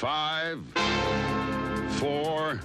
Five, four,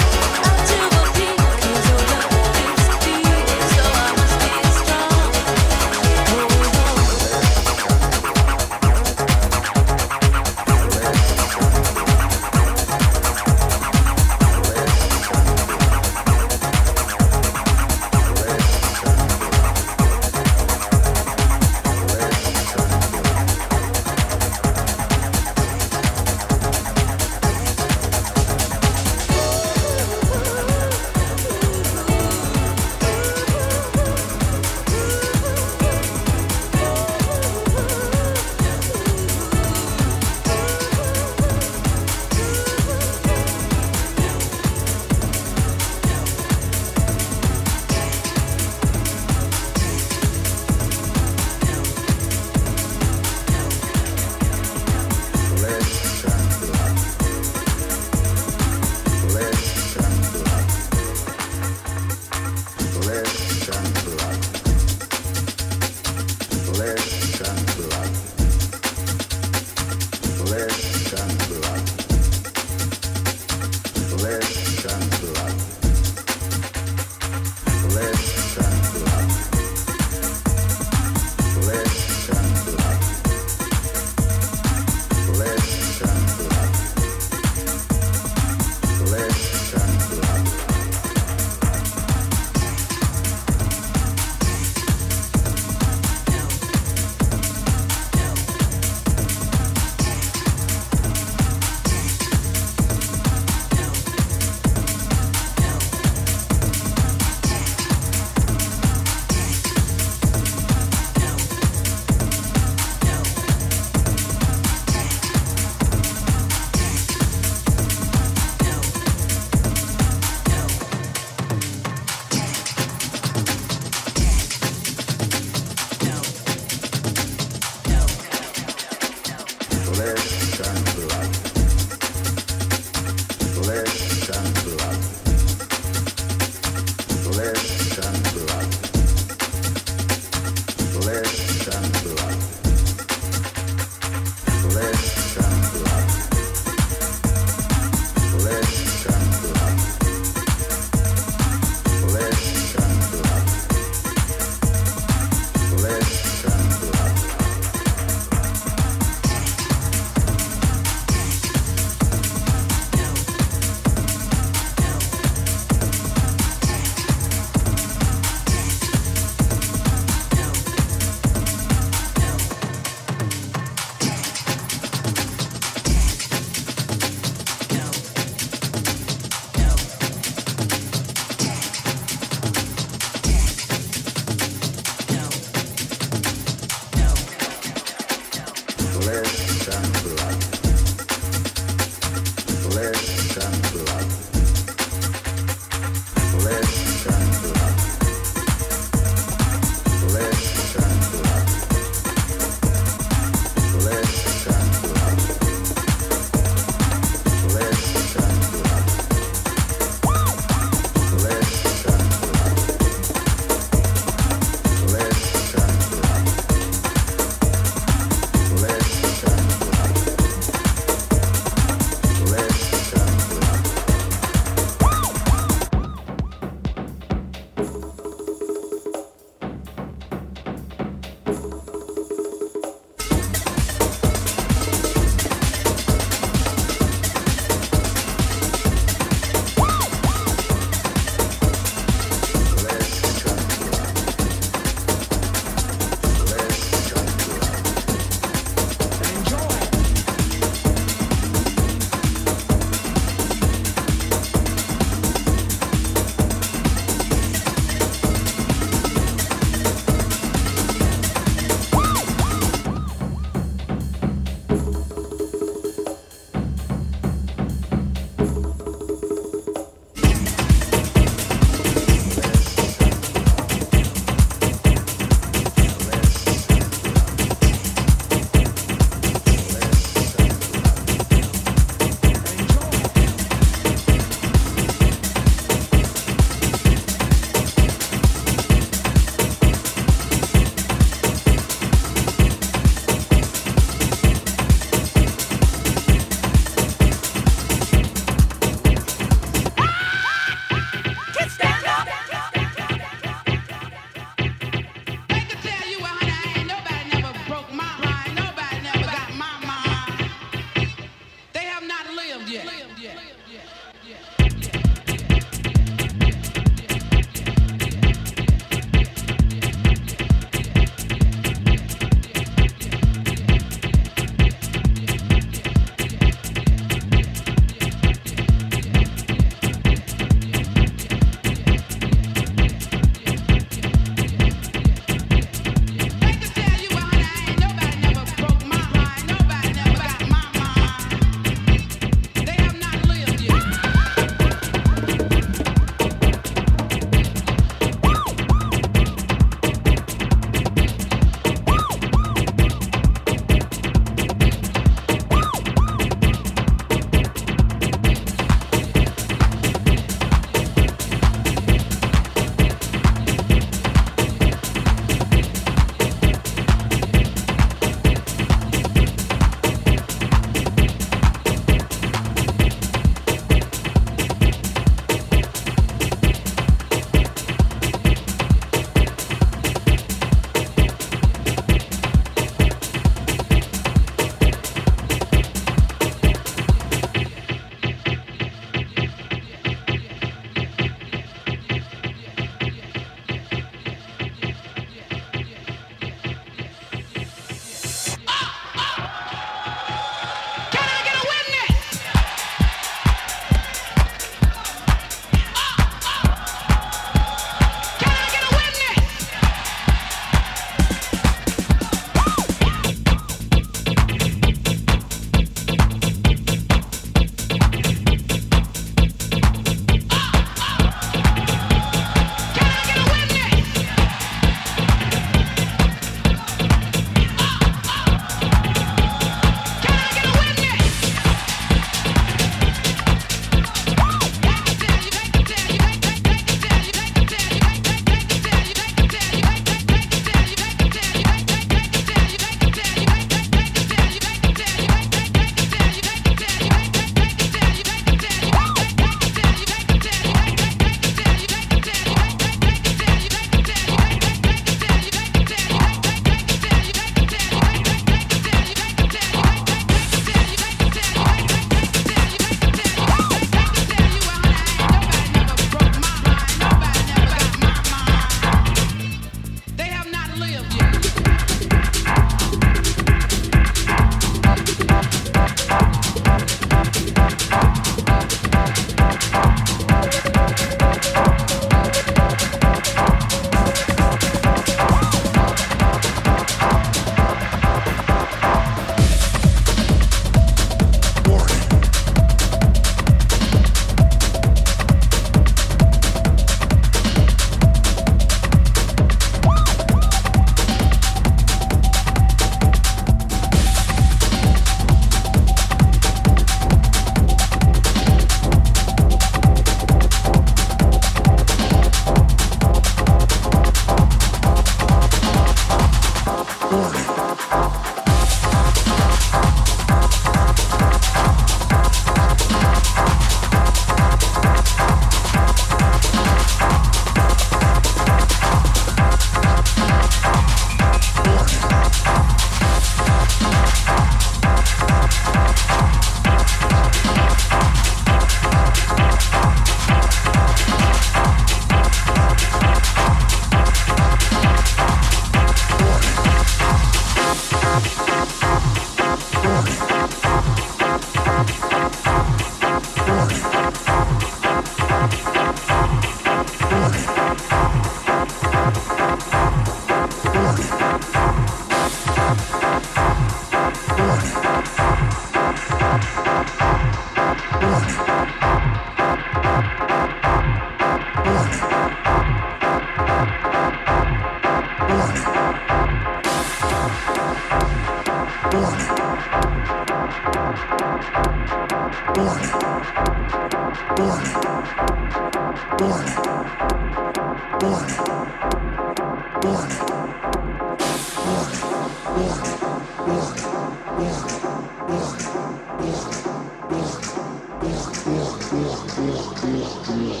Warning.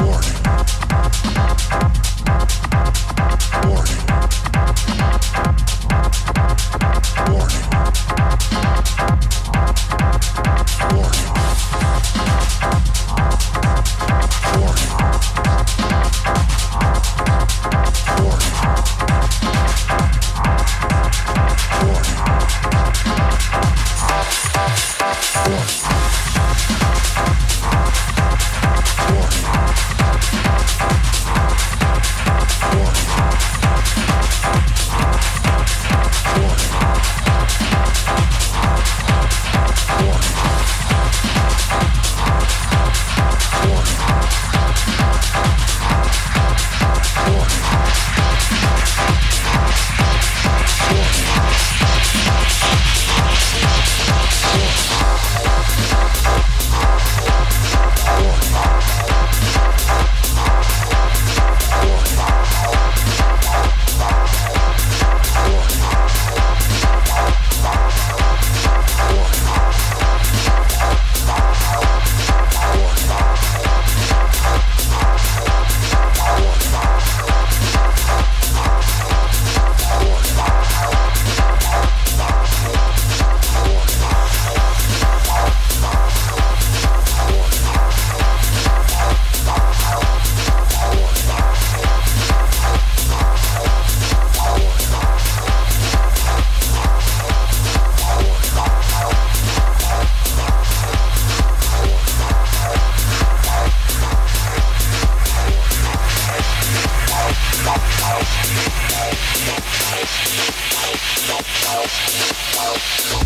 Warning. Wow.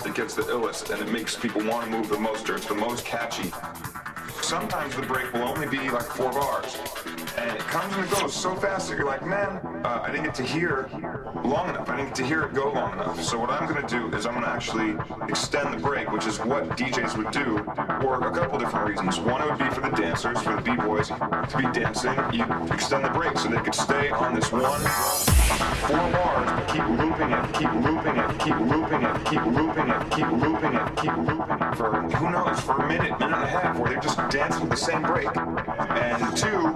Funkiest, it gets the illest, and it makes people want to move the most, or it's the most catchy. Sometimes the break will only be like four bars. And it comes and it goes so fast that you're like, man, uh, I didn't get to hear long enough. I didn't get to hear it go long enough. So what I'm gonna do is I'm gonna actually extend the break, which is what DJs would do for a couple different reasons. One, it would be for the dancers, for the b-boys to be dancing. You extend the break so they could stay on this one four bars, keep looping it, keep looping it, keep looping it, keep looping it, keep looping it, keep looping it for who knows, for a minute, minute and a half, where they're just dancing the same break. And two,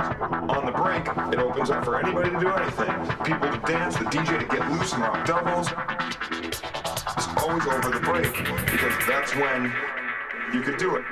on the break, it opens up for anybody to do anything. People to dance, the DJ to get loose and rock doubles. It's always over the break because that's when you could do it.